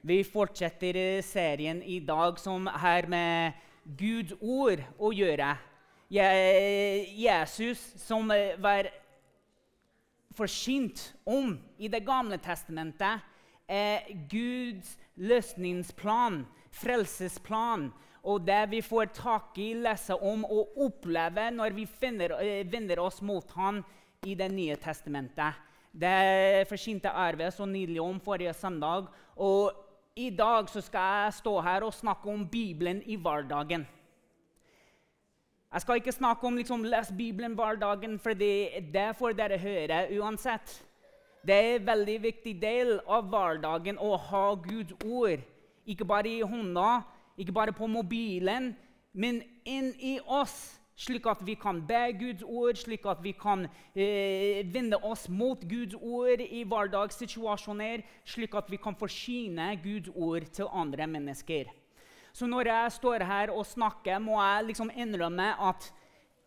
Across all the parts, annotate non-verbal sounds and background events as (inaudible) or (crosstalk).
Vi fortsetter serien i dag som har med Guds ord å gjøre. Jesus, som var forsynt om i Det gamle testamentet, er Guds løsningsplan, frelsesplan. Og det vi får tak i, lese om og oppleve når vi vender oss mot ham i Det nye testamentet. Det forsynte arvet så nydelig om forrige søndag. Og i dag skal jeg stå her og snakke om Bibelen i hverdagen. Jeg skal ikke snakke om liksom, les Bibelen hverdagen, for det får dere høre uansett. Det er en veldig viktig del av hverdagen å ha Guds ord. Ikke bare i hånda, ikke bare på mobilen, men inn i oss slik at vi kan be Guds ord, slik at vi kan eh, vende oss mot Guds ord i hverdagssituasjoner, slik at vi kan forsyne Guds ord til andre mennesker. Så når jeg står her og snakker, må jeg liksom innrømme at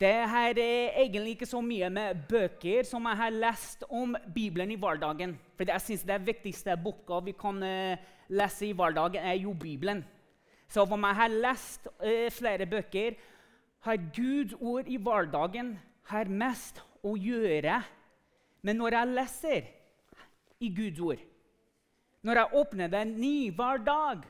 det her er egentlig ikke så mye med bøker som jeg har lest om Bibelen i hverdagen. For jeg synes det viktigste boka vi kan uh, lese i hverdagen, er jo Bibelen. Så om jeg har lest uh, flere bøker, har Guds ord i hverdagen har mest å gjøre Men når jeg leser i Guds ord, når jeg åpner den ny hver dag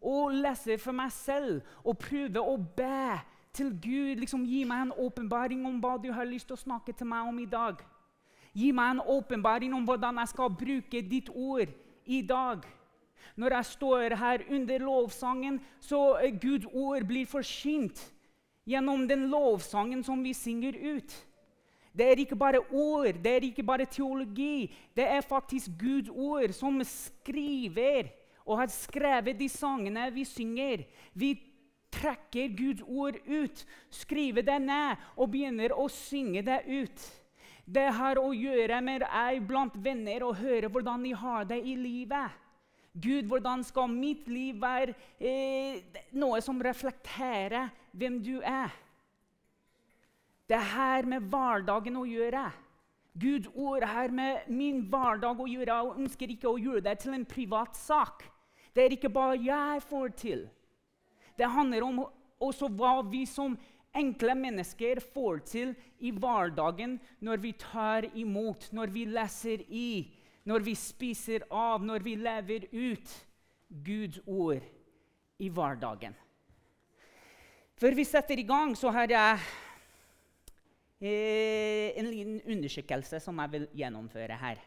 og leser for meg selv og prøver å be til Gud liksom Gi meg en åpenbaring om hva du har lyst til å snakke til meg om i dag. Gi meg en åpenbaring om hvordan jeg skal bruke ditt ord i dag. Når jeg står her under lovsangen, så Guds ord blir forsynt gjennom den lovsangen som vi synger ut. Det er ikke bare ord, det er ikke bare teologi. Det er faktisk Guds ord som skriver og har skrevet de sangene vi synger. Vi trekker Guds ord ut, skriver det ned og begynner å synge det ut. Det har å gjøre med ei blant venner og høre hvordan de har det i livet. Gud, hvordan skal mitt liv være eh, noe som reflekterer hvem du er? Det er her med hverdagen å gjøre. Guds ord har med min hverdag å gjøre. og ønsker ikke å gjøre det til en privat sak. Det er ikke bare jeg får til. Det handler om også hva vi som enkle mennesker får til i hverdagen når vi tar imot, når vi leser i, når vi spiser av, når vi lever ut Guds ord i hverdagen. Før vi setter i gang, så har jeg eh, en liten undersøkelse som jeg vil gjennomføre her.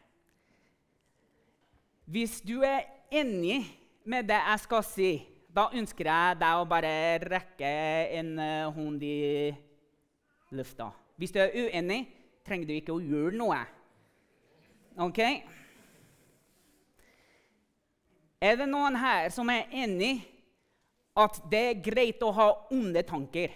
Hvis du er enig med det jeg skal si, da ønsker jeg deg å bare rekke en uh, hånd i lufta. Hvis du er uenig, trenger du ikke å gjøre noe. Ok? Er det noen her som er enig at det er greit å ha onde tanker?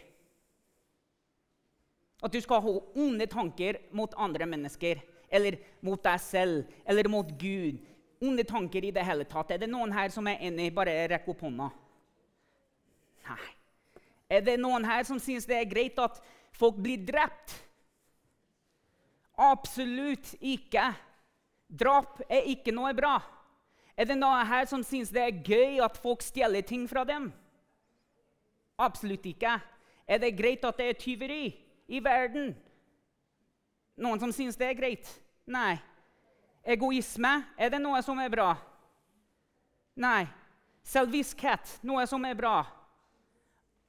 At du skal ha onde tanker mot andre mennesker, eller mot deg selv, eller mot Gud. Onde tanker i det hele tatt. Er det noen her som er enig? Bare rekk opp hånda. Nei. Er det noen her som syns det er greit at folk blir drept? Absolutt ikke. Drap er ikke noe bra. Er det noen her som syns det er gøy at folk stjeler ting fra dem? Absolutt ikke. Er det greit at det er tyveri i verden? Noen som syns det er greit? Nei. Egoisme, er det noe som er bra? Nei. Selviskhet, noe som er bra?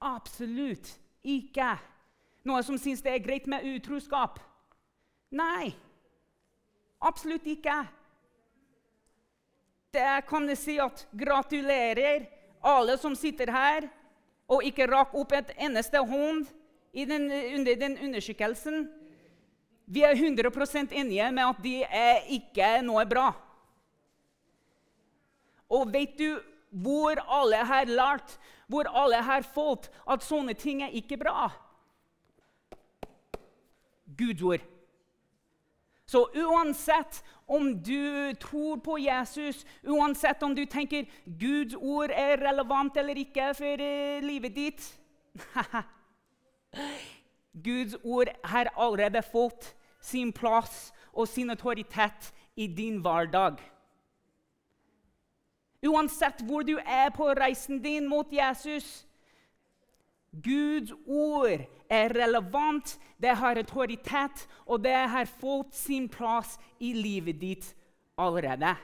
Absolutt ikke. Noe som syns det er greit med utroskap? Nei. Absolutt ikke det kan jeg si at gratulerer alle som sitter her og ikke rakk opp et eneste hånd den, under den undersøkelsen. Vi er 100% enige med at det er ikke noe bra. Og vet du hvor alle har lært, hvor alle har fått at sånne ting er ikke bra? Guds ord. Så uansett om du tror på Jesus, uansett om du tenker Guds ord er relevant eller ikke for uh, livet ditt (laughs) Guds ord har allerede fått sin plass og sin autoritet i din hverdag. Uansett hvor du er på reisen din mot Jesus. Guds ord er relevant, det har autoritet, og det har fått sin plass i livet ditt allerede.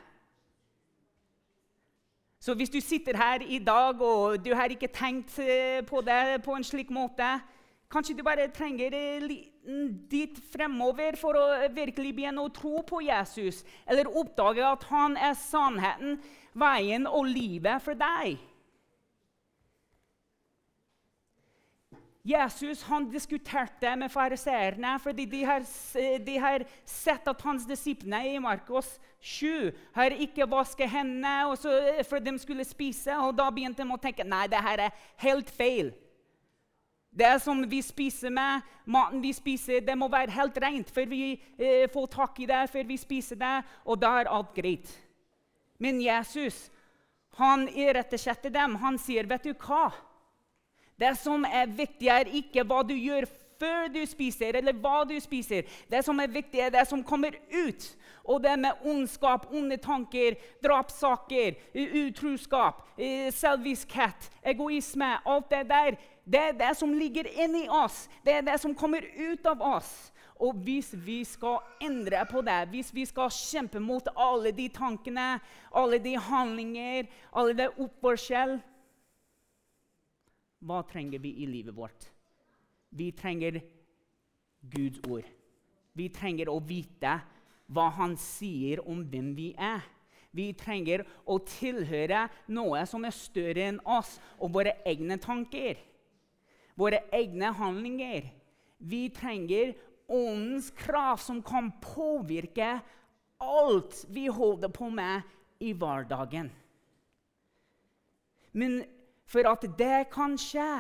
Så hvis du sitter her i dag og du har ikke tenkt eh, på det på en slik måte Kanskje du bare trenger en liten dit fremover for å virkelig begynne å tro på Jesus, eller oppdage at han er sannheten, veien og livet for deg. Jesus han diskuterte med fariseerne fordi de har, de har, sett at hans disipler i Markos 7 har ikke vasket hendene for de skulle spise. og Da begynte de å tenke nei, det her er helt feil. Det som vi spiser med, maten vi spiser, det må være helt rent før vi eh, får tak i det, før vi spiser det, og da er alt greit. Men Jesus han irettesetter dem. Han sier, 'Vet du hva?' Det som er viktig, er ikke hva du gjør før du spiser, eller hva du spiser. Det som er viktig, er det som kommer ut. Og det med ondskap, onde tanker, drapssaker, utroskap, selvviskhet, egoisme Alt det der, det er det som ligger inni oss. Det er det som kommer ut av oss. Og hvis vi skal endre på det, hvis vi skal kjempe mot alle de tankene, alle de handlinger, alle det oppførsel hva trenger vi i livet vårt? Vi trenger Guds ord. Vi trenger å vite hva Han sier om hvem vi er. Vi trenger å tilhøre noe som er større enn oss og våre egne tanker. Våre egne handlinger. Vi trenger åndens krav som kan påvirke alt vi holder på med i hverdagen. Men for at det kan skje,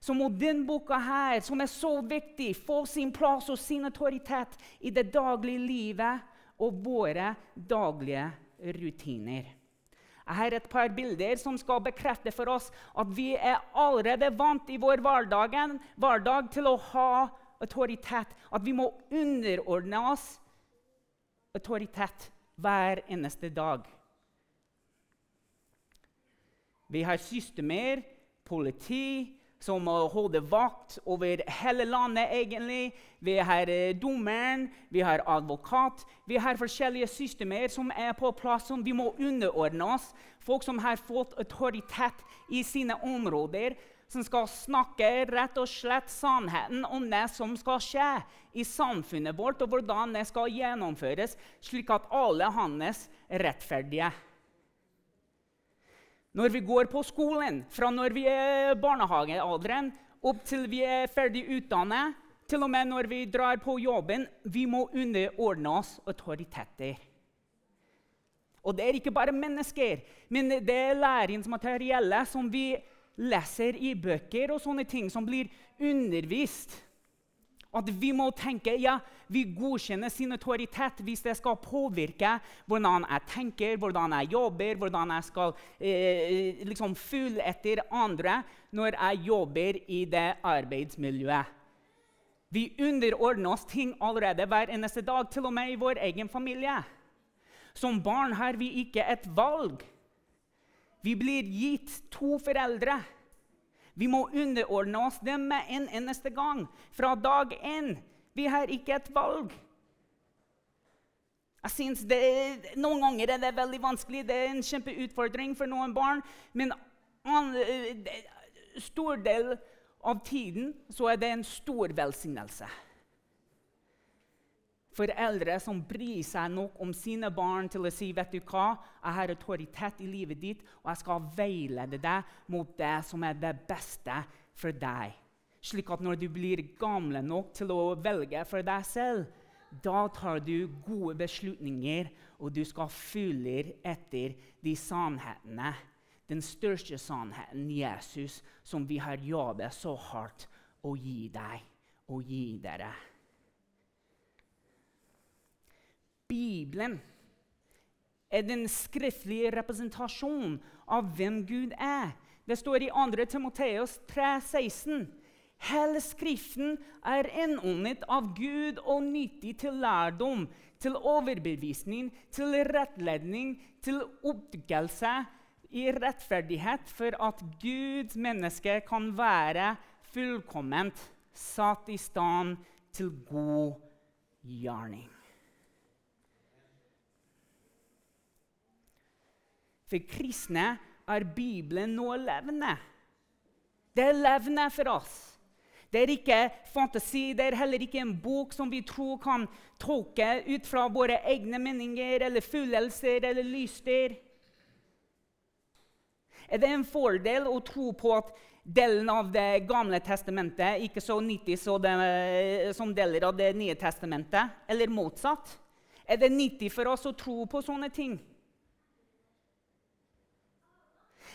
så må denne boka, her, som er så viktig, få sin plass og sin autoritet i det daglige livet og våre daglige rutiner. Jeg har et par bilder som skal bekrefte for oss at vi er allerede vant i vår hverdagen, hverdag til å ha autoritet. At vi må underordne oss autoritet hver eneste dag. Vi har systemer, politi, som må holde vakt over hele landet. egentlig. Vi har eh, dommeren, vi har advokat. Vi har forskjellige systemer som er på plass, som vi må underordne oss. Folk som har fått autoritet i sine områder, som skal snakke rett og slett sannheten om det som skal skje i samfunnet vårt, og hvordan det skal gjennomføres, slik at alle hans rettferdige. Når vi går på skolen, fra når vi er barnehagealderen opp til vi er ferdig utdannet, til og med når vi drar på jobben, vi må underordne oss autoriteter. Og det er ikke bare mennesker, men det er læringsmateriellet som vi leser i bøker og sånne ting som blir undervist. At vi må tenke ja, vi godkjenner sin autoritet hvis det skal påvirke hvordan jeg tenker, hvordan jeg jobber, hvordan jeg skal eh, liksom følge etter andre når jeg jobber i det arbeidsmiljøet. Vi underordner oss ting allerede hver eneste dag, til og med i vår egen familie. Som barn har vi ikke et valg. Vi blir gitt to foreldre. Vi må underordne oss dem med en eneste gang. Fra dag én. Vi har ikke et valg. Jeg synes det, Noen ganger er det veldig vanskelig. Det er en kjempeutfordring for noen barn. Men an, stor del av tiden så er det en stor velsignelse foreldre som bryr seg nok om sine barn til å si vet du hva, jeg har autoritet i livet ditt, og jeg skal veilede deg mot det som er det beste for deg. Slik at når du blir gamle nok til å velge for deg selv, da tar du gode beslutninger, og du skal følge etter de sannhetene. Den største sannheten, Jesus, som vi har jobbet så hardt å gi deg og gi dere. Bibelen er den skriftlige representasjonen av hvem Gud er. Det står i 2. Timoteos 3,16.: Hele Skriften er innåndet av Gud og nyttig til lærdom, til overbevisning, til rettledning, til oppdagelse i rettferdighet, for at Guds menneske kan være fullkomment satt i stand til god gjerning. For kristne er Bibelen nå levende. Det er levende for oss. Det er ikke fantasi, det er heller ikke en bok som vi tror kan tolke ut fra våre egne meninger eller følelser eller lyster. Er det en fordel å tro på at delen av Det gamle testamentet ikke så nyttig som deler av Det nye testamentet, eller motsatt? Er det nyttig for oss å tro på sånne ting?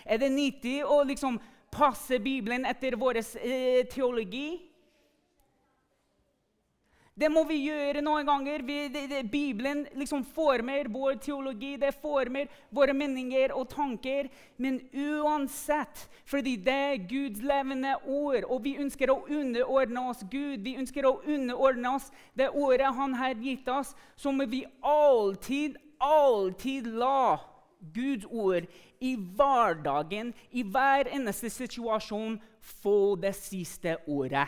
Er det nyttig å liksom passe Bibelen etter vår eh, teologi? Det må vi gjøre noen ganger. Vi, det, det, Bibelen liksom former vår teologi, det former våre meninger og tanker. Men uansett, fordi det er Guds levende ord, og vi ønsker å underordne oss Gud, vi ønsker å underordne oss det ordet Han har gitt oss, så må vi alltid, alltid la Guds ord i hverdagen, i hver eneste situasjon, få det siste ordet.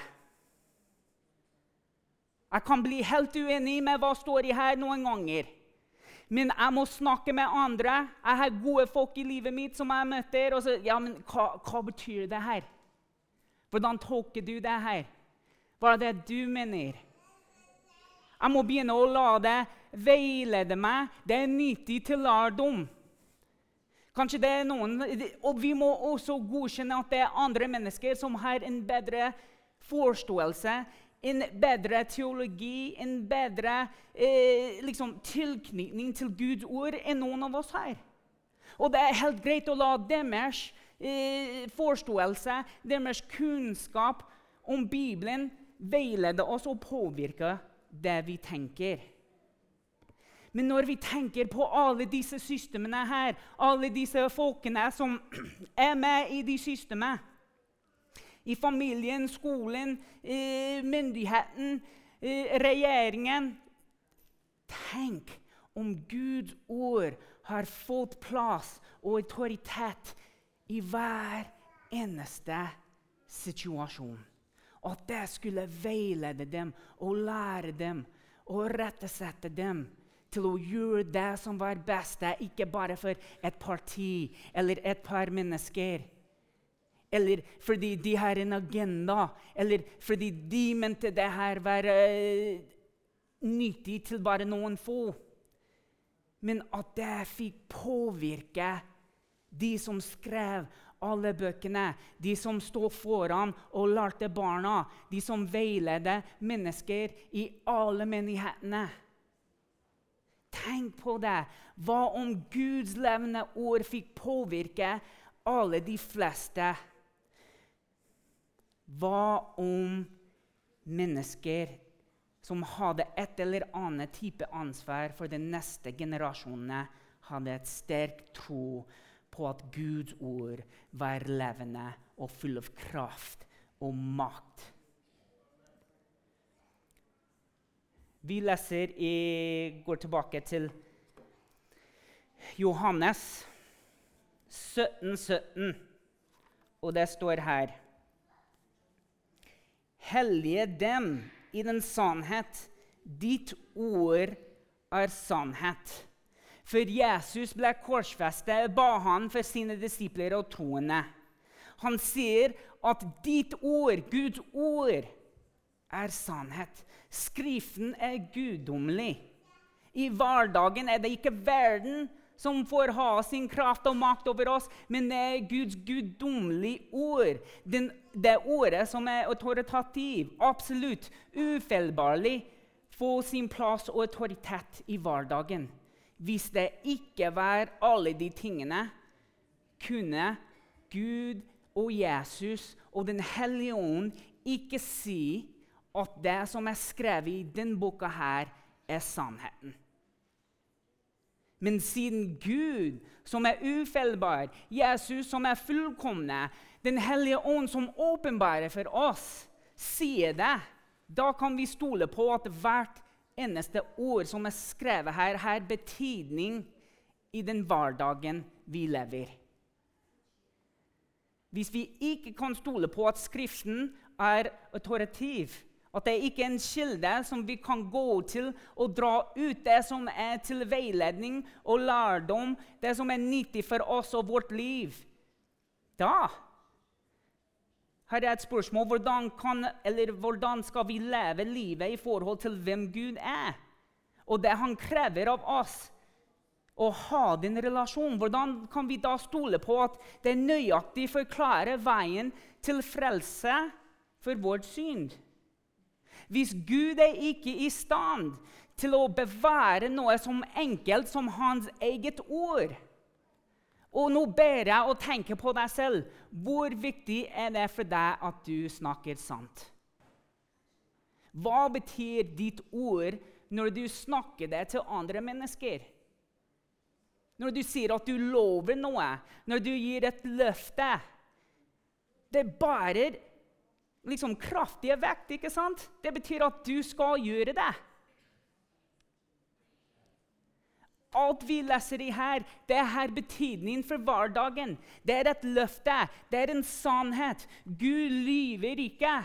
Jeg kan bli helt uenig med hva står i her noen ganger. Men jeg må snakke med andre. Jeg har gode folk i livet mitt som jeg møter. og så, ja, men hva, hva betyr det her? Hvordan tolker du det her? Hva er det du mener? Jeg må begynne å la det veilede meg. Det er nyttig til lærdom. Kanskje det er noen, Og vi må også godkjenne at det er andre mennesker som har en bedre forståelse, en bedre teologi, en bedre eh, liksom, tilknytning til Guds ord enn noen av oss her. Og det er helt greit å la deres eh, forståelse, deres kunnskap om Bibelen veilede oss og påvirke det vi tenker. Men når vi tenker på alle disse systemene her, alle disse folkene som (clears throat) er med i de systemene I familien, skolen, myndigheten, regjeringen Tenk om Guds ord har fått plass og autoritet i hver eneste situasjon. At det skulle veilede dem og lære dem og rettesette dem til å gjøre det som var best, ikke bare for et parti eller et par mennesker. Eller fordi de har en agenda, eller fordi de mente det her var uh, nyttig til bare noen få. Men at det fikk påvirke de som skrev alle bøkene, de som sto foran og lærte barna, de som veiledet mennesker i alle menighetene. Tenk på det. Hva om Guds levende ord fikk påvirke alle de fleste? Hva om mennesker som hadde et eller annet type ansvar for de neste generasjonene, hadde et sterk tro på at Guds ord var levende og full av kraft og makt? Vi leser i, går tilbake til Johannes 17, 17, og det står her Hellige dem i den sannhet. Ditt ord er sannhet. For Jesus ble korsfestet, ba han for sine disipler og troende. Han sier at ditt ord, Guds ord, er sannhet. Skriften er guddommelig. I hverdagen er det ikke verden som får ha sin kraft og makt over oss, men det er Guds guddommelige ord. Den, det ordet som er autoritativ, absolutt, ufeilbarlig, får sin plass og autoritet i hverdagen. Hvis det ikke var alle de tingene, kunne Gud og Jesus og Den hellige ånd ikke si at det som er skrevet i denne boka, her, er sannheten. Men siden Gud, som er ufeilbar, Jesus, som er fullkomne, Den hellige ånd, som åpenbarer for oss, sier det, da kan vi stole på at hvert eneste ord som er skrevet her, har betydning i den hverdagen vi lever. Hvis vi ikke kan stole på at Skriften er autoritativ, at det ikke er en kilde som vi kan gå til og dra ut det som er til veiledning og lærdom, det som er nyttig for oss og vårt liv, da her er et spørsmål hvordan, kan, hvordan skal vi leve livet i forhold til hvem Gud er? Og det han krever av oss å ha den relasjonen. Hvordan kan vi da stole på at det nøyaktig forklarer veien til frelse for vårt synd? Hvis Gud er ikke i stand til å bevare noe som enkelt som hans eget ord og nå ber jeg å tenke på deg selv. Hvor viktig er det for deg at du snakker sant? Hva betyr ditt ord når du snakker det til andre mennesker? Når du sier at du lover noe, når du gir et løfte Det bærer liksom kraftige vekt, ikke sant? Det betyr at du skal gjøre det. Alt vi leser i her, det har betydning for hverdagen. Det er et løfte, det er en sannhet. Gud lyver ikke.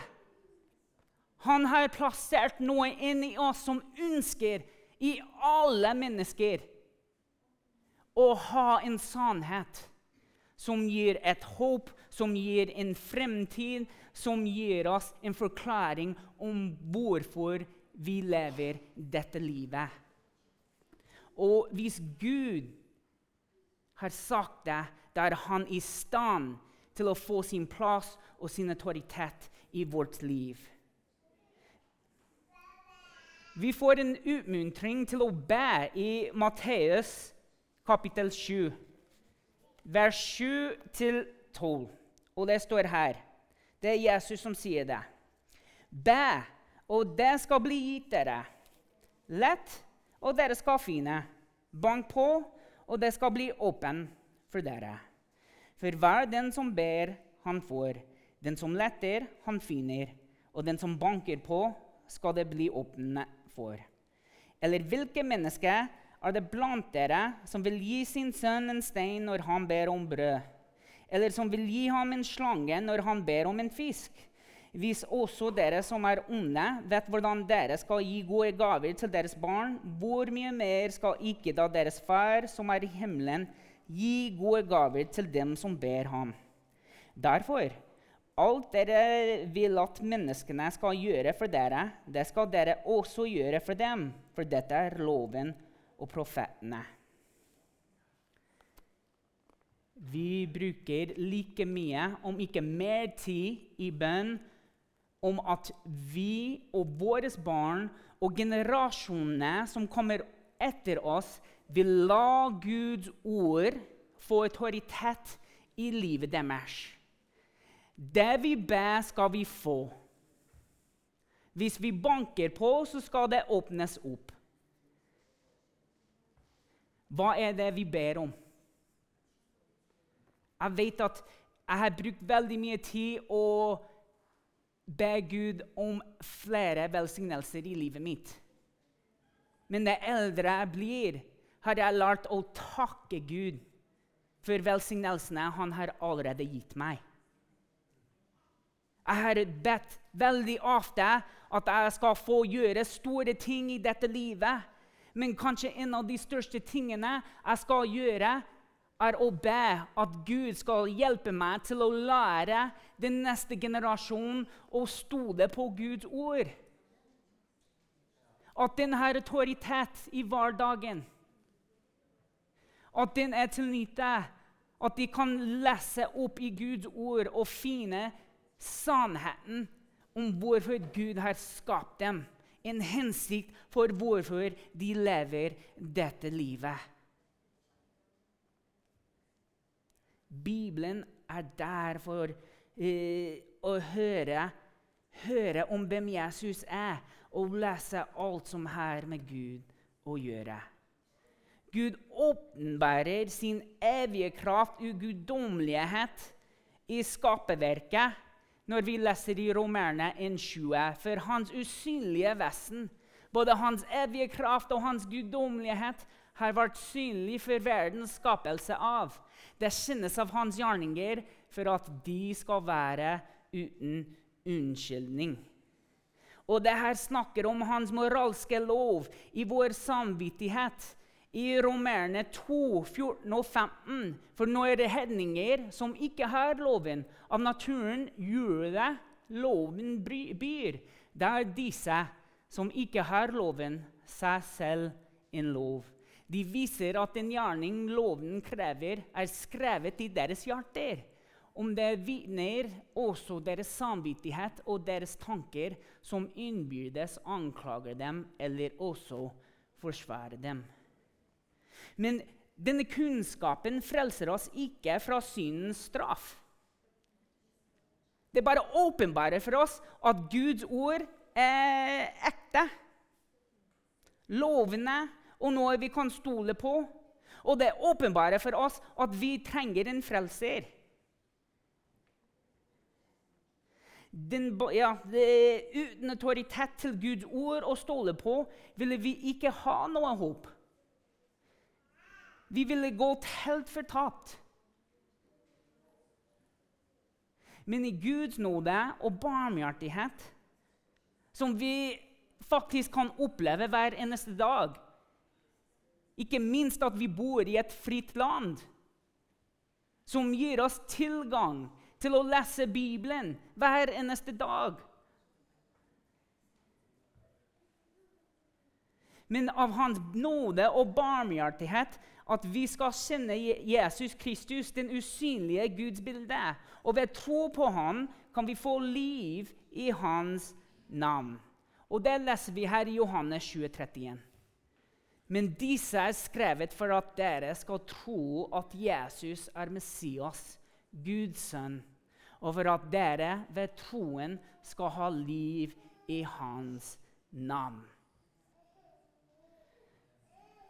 Han har plassert noe inn i oss som ønsker i alle mennesker å ha en sannhet som gir et håp, som gir en fremtid, som gir oss en forklaring om hvorfor vi lever dette livet. Og hvis Gud har sagt det, da er han i stand til å få sin plass og sin autoritet i vårt liv. Vi får en utmuntring til å be i Matteus kapittel 7, vers 7-12. Og det står her. Det er Jesus som sier det. Be, og det skal bli gitt dere. Lett og dere skal finne. Bank på, og det skal bli åpen for dere. For hver den som ber, han får. Den som letter, han finner. Og den som banker på, skal det bli åpne for. Eller hvilke mennesker er det blant dere som vil gi sin sønn en stein når han ber om brød? Eller som vil gi ham en slange når han ber om en fisk? Hvis også dere som er onde, vet hvordan dere skal gi gode gaver til deres barn, hvor mye mer skal ikke da deres far som er i himmelen, gi gode gaver til dem som ber ham? Derfor, alt dere vil at menneskene skal gjøre for dere, det skal dere også gjøre for dem, for dette er loven og profetene. Vi bruker like mye, om ikke mer tid, i bønn om at vi og våre barn og generasjonene som kommer etter oss, vil la Guds ord få autoritet i livet deres. Det vi ber, skal vi få. Hvis vi banker på, så skal det åpnes opp. Hva er det vi ber om? Jeg vet at jeg har brukt veldig mye tid og be Gud om flere velsignelser i livet mitt. Men det eldre jeg blir, har jeg lært å takke Gud for velsignelsene han har allerede gitt meg. Jeg har bedt veldig ofte at jeg skal få gjøre store ting i dette livet. Men kanskje en av de største tingene jeg skal gjøre, er å be at Gud skal hjelpe meg til å lære den neste generasjonen å stole på Guds ord. At den har autoritet i hverdagen. At den er til nytte. At de kan lese opp i Guds ord og finne sannheten om hvorfor Gud har skapt dem. En hensikt for hvorfor de lever dette livet. Bibelen er der for eh, å høre, høre, om hvem Jesus er, og lese alt som har med Gud å gjøre. Gud åpenbærer sin evige kraft og guddommelighet i skaperverket når vi leser i Romerne 1,20. For hans usynlige vesen, Både hans evige kraft og hans guddommelighet har vært synlig for verdens skapelse av. Det kjennes av hans gjerninger for at de skal være uten unnskyldning. Og det her snakker om hans moralske lov i vår samvittighet. I Romerne 2, 14 og 15. For nå er det hedninger som ikke har loven. Av naturen gjør det loven byr. Det er disse som ikke har loven, seg selv en lov. De viser at den gjerning loven krever, er skrevet i deres hjerter. Om det vitner også deres samvittighet og deres tanker, som innbyrdes anklager dem eller også forsvarer dem. Men denne kunnskapen frelser oss ikke fra syndens straff. Det bare åpenbare for oss at Guds ord er ekte. lovende og noe vi kan stole på. Og det åpenbarer for oss at vi trenger en frelser. Den, ja, uten autoritet til Guds ord å stole på ville vi ikke ha noe håp. Vi ville gått helt fortapt. Men i Guds nåde og barmhjertighet, som vi faktisk kan oppleve hver eneste dag Ikke minst at vi bor i et fritt land som gir oss tilgang til å lese Bibelen hver eneste dag. Men av Hans nåde og barmhjertighet at vi skal kjenne Jesus Kristus, den usynlige Guds bilde. Og ved tro på ham kan vi få liv i hans navn. Og Det leser vi her i Johannes 2031. Men disse er skrevet for at dere skal tro at Jesus er Messias, Guds sønn, og for at dere ved troen skal ha liv i hans navn.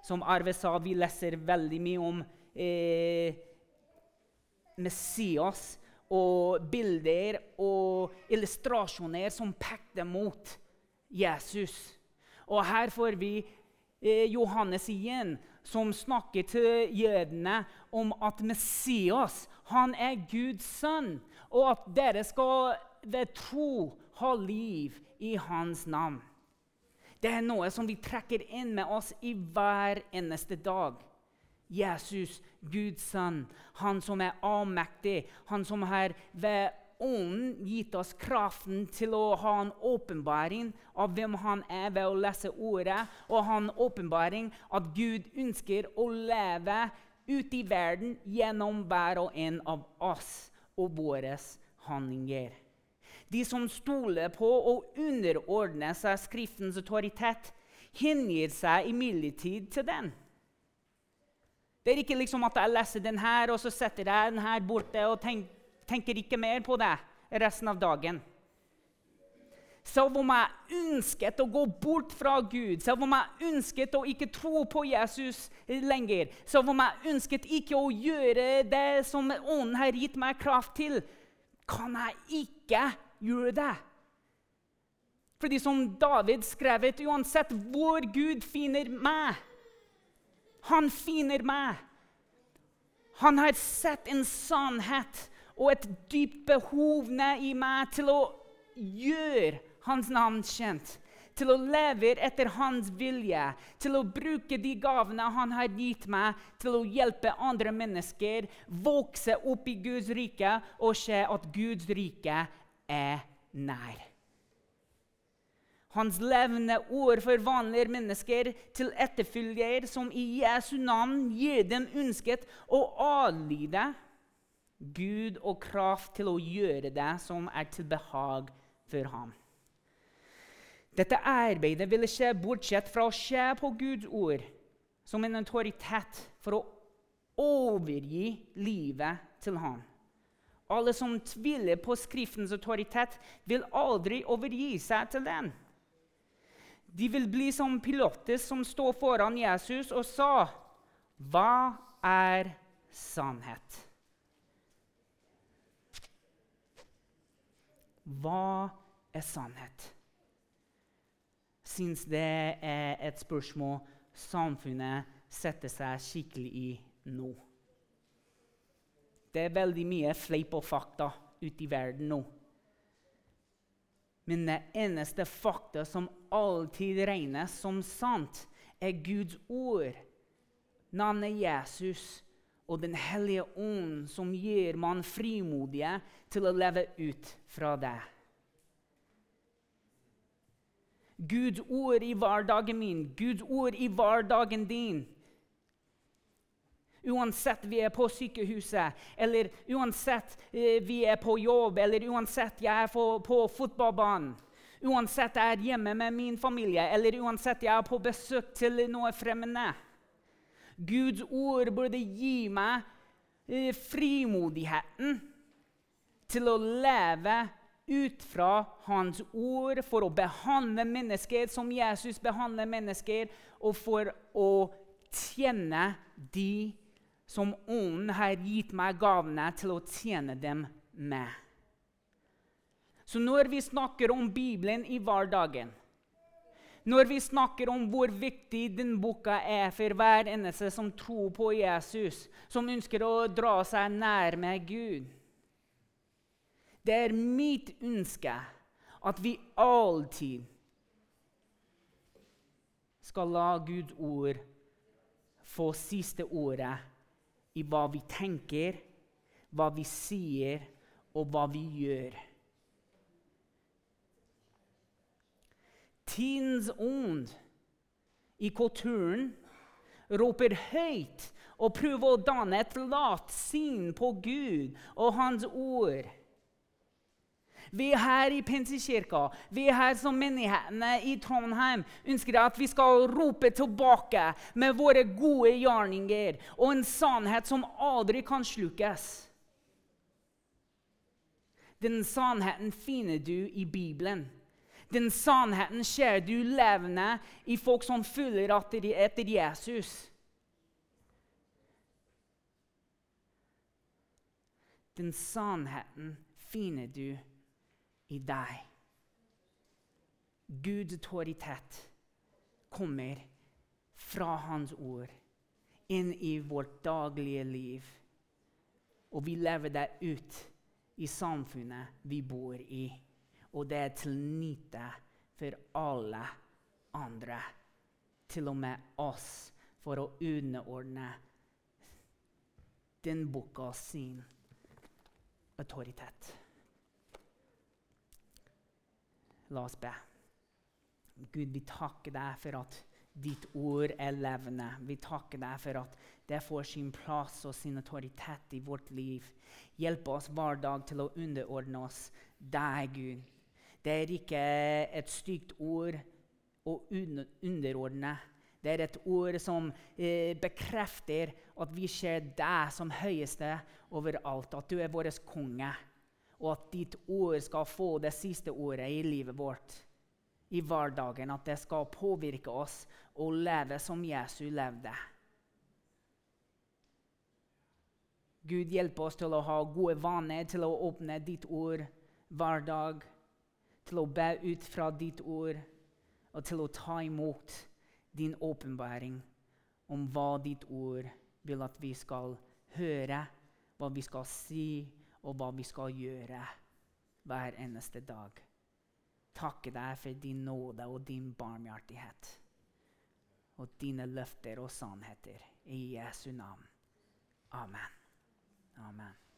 Som Arve sa, vi leser veldig mye om eh, Messias og bilder og illustrasjoner som pekte mot Jesus. Og her får vi eh, Johannes igjen, som snakker til jødene om at Messias han er Guds sønn, og at dere skal ved tro ha liv i hans navn. Det er noe som vi trekker inn med oss i hver eneste dag. Jesus, Guds sønn, han som er allmektig, han som har ved Ånden gitt oss kraften til å ha en åpenbaring av hvem han er ved å lese ordet, og ha en åpenbaring at Gud ønsker å leve ute i verden gjennom hver og en av oss og våre handlinger. De som stoler på og underordner seg Skriftens autoritet, hengir seg imidlertid til den. Det er ikke liksom at jeg leser den her, og så setter jeg den her borte og tenk, tenker ikke mer på det resten av dagen. Selv om jeg ønsket å gå bort fra Gud, selv om jeg ønsket å ikke tro på Jesus lenger, selv om jeg ønsket ikke å gjøre det som Ånden har gitt meg kraft til, kan jeg ikke gjøre det. Fordi som David skrev, uansett hvor Gud finner meg Han finner meg. Han har sett en sannhet og et dypt behov i meg til å gjøre hans navn kjent. Til å leve etter hans vilje, til å bruke de gavene han har gitt meg, til å hjelpe andre mennesker, vokse opp i Guds rike og se at Guds rike er nær. Hans levende ord forvandler mennesker til etterfølger som i Jesu navn gir dem ønsket å adlyde Gud og kraft til å gjøre det som er til behag for ham. Dette arbeidet ville skje bortsett fra å skje på Guds ord som en autoritet for å overgi livet til ham. Alle som tviler på Skriftens autoritet, vil aldri overgi seg til den. De vil bli som Pilates som står foran Jesus og sa, 'Hva er sannhet?' Hva er sannhet? syns det er et spørsmål samfunnet setter seg skikkelig i nå. Det er veldig mye fleip og fakta ute i verden nå. Men det eneste fakta som alltid regnes som sant, er Guds ord, navnet Jesus og Den hellige ånd, som gir man frimodige til å leve ut fra det. Guds ord i hverdagen min, Guds ord i hverdagen din. Uansett vi er på sykehuset, eller uansett eh, vi er på jobb, eller uansett jeg er på, fotballbanen. Uansett jeg er hjemme med min familie, eller uansett jeg er på besøk til noe fremmede. Guds ord burde gi meg eh, frimodigheten til å leve ut fra Hans ord for å behandle mennesker som Jesus behandler mennesker, og for å tjene de som Ånden har gitt meg gavene til å tjene dem med. Så når vi snakker om Bibelen i hverdagen, når vi snakker om hvor viktig den boka er for hver eneste som tror på Jesus, som ønsker å dra seg nærme Gud Det er mitt ønske at vi alltid skal la Guds ord få siste ordet i hva vi tenker, hva vi sier, og hva vi gjør. Tidens ånd i kulturen roper høyt og prøver å danne et lat syn på Gud og Hans ord. Vi her i Pinsekirka, vi her som menighetene i Trondheim, ønsker at vi skal rope tilbake med våre gode gjerninger og en sannhet som aldri kan slukes. Den sannheten finner du i Bibelen. Den sannheten ser du levende i folk som følger etter Jesus. Den sannheten finner du i deg. Guds autoritet kommer fra Hans ord inn i vårt daglige liv. Og vi lever det ut i samfunnet vi bor i. Og det er til nytte for alle andre, til og med oss, for å underordne den boka sin autoritet. La oss be. Gud, vi takker deg for at ditt ord er levende. Vi takker deg for at det får sin plass og sin autoritet i vårt liv. Hjelp oss hver dag til å underordne oss deg, Gud. Det er ikke et stygt ord å underordne. Det er et ord som eh, bekrefter at vi ser deg som høyeste overalt, at du er vår konge og at ditt ord skal få det siste ordet i livet vårt, i hverdagen. At det skal påvirke oss å leve som Jesu levde. Gud hjelper oss til å ha gode vaner, til å åpne ditt ord hver dag. Til å be ut fra ditt ord og til å ta imot din åpenbaring om hva ditt ord vil at vi skal høre, hva vi skal si og hva vi skal gjøre hver eneste dag. Takke deg for din nåde og din barmhjertighet og dine løfter og sannheter. I Jesu navn. Amen. Amen.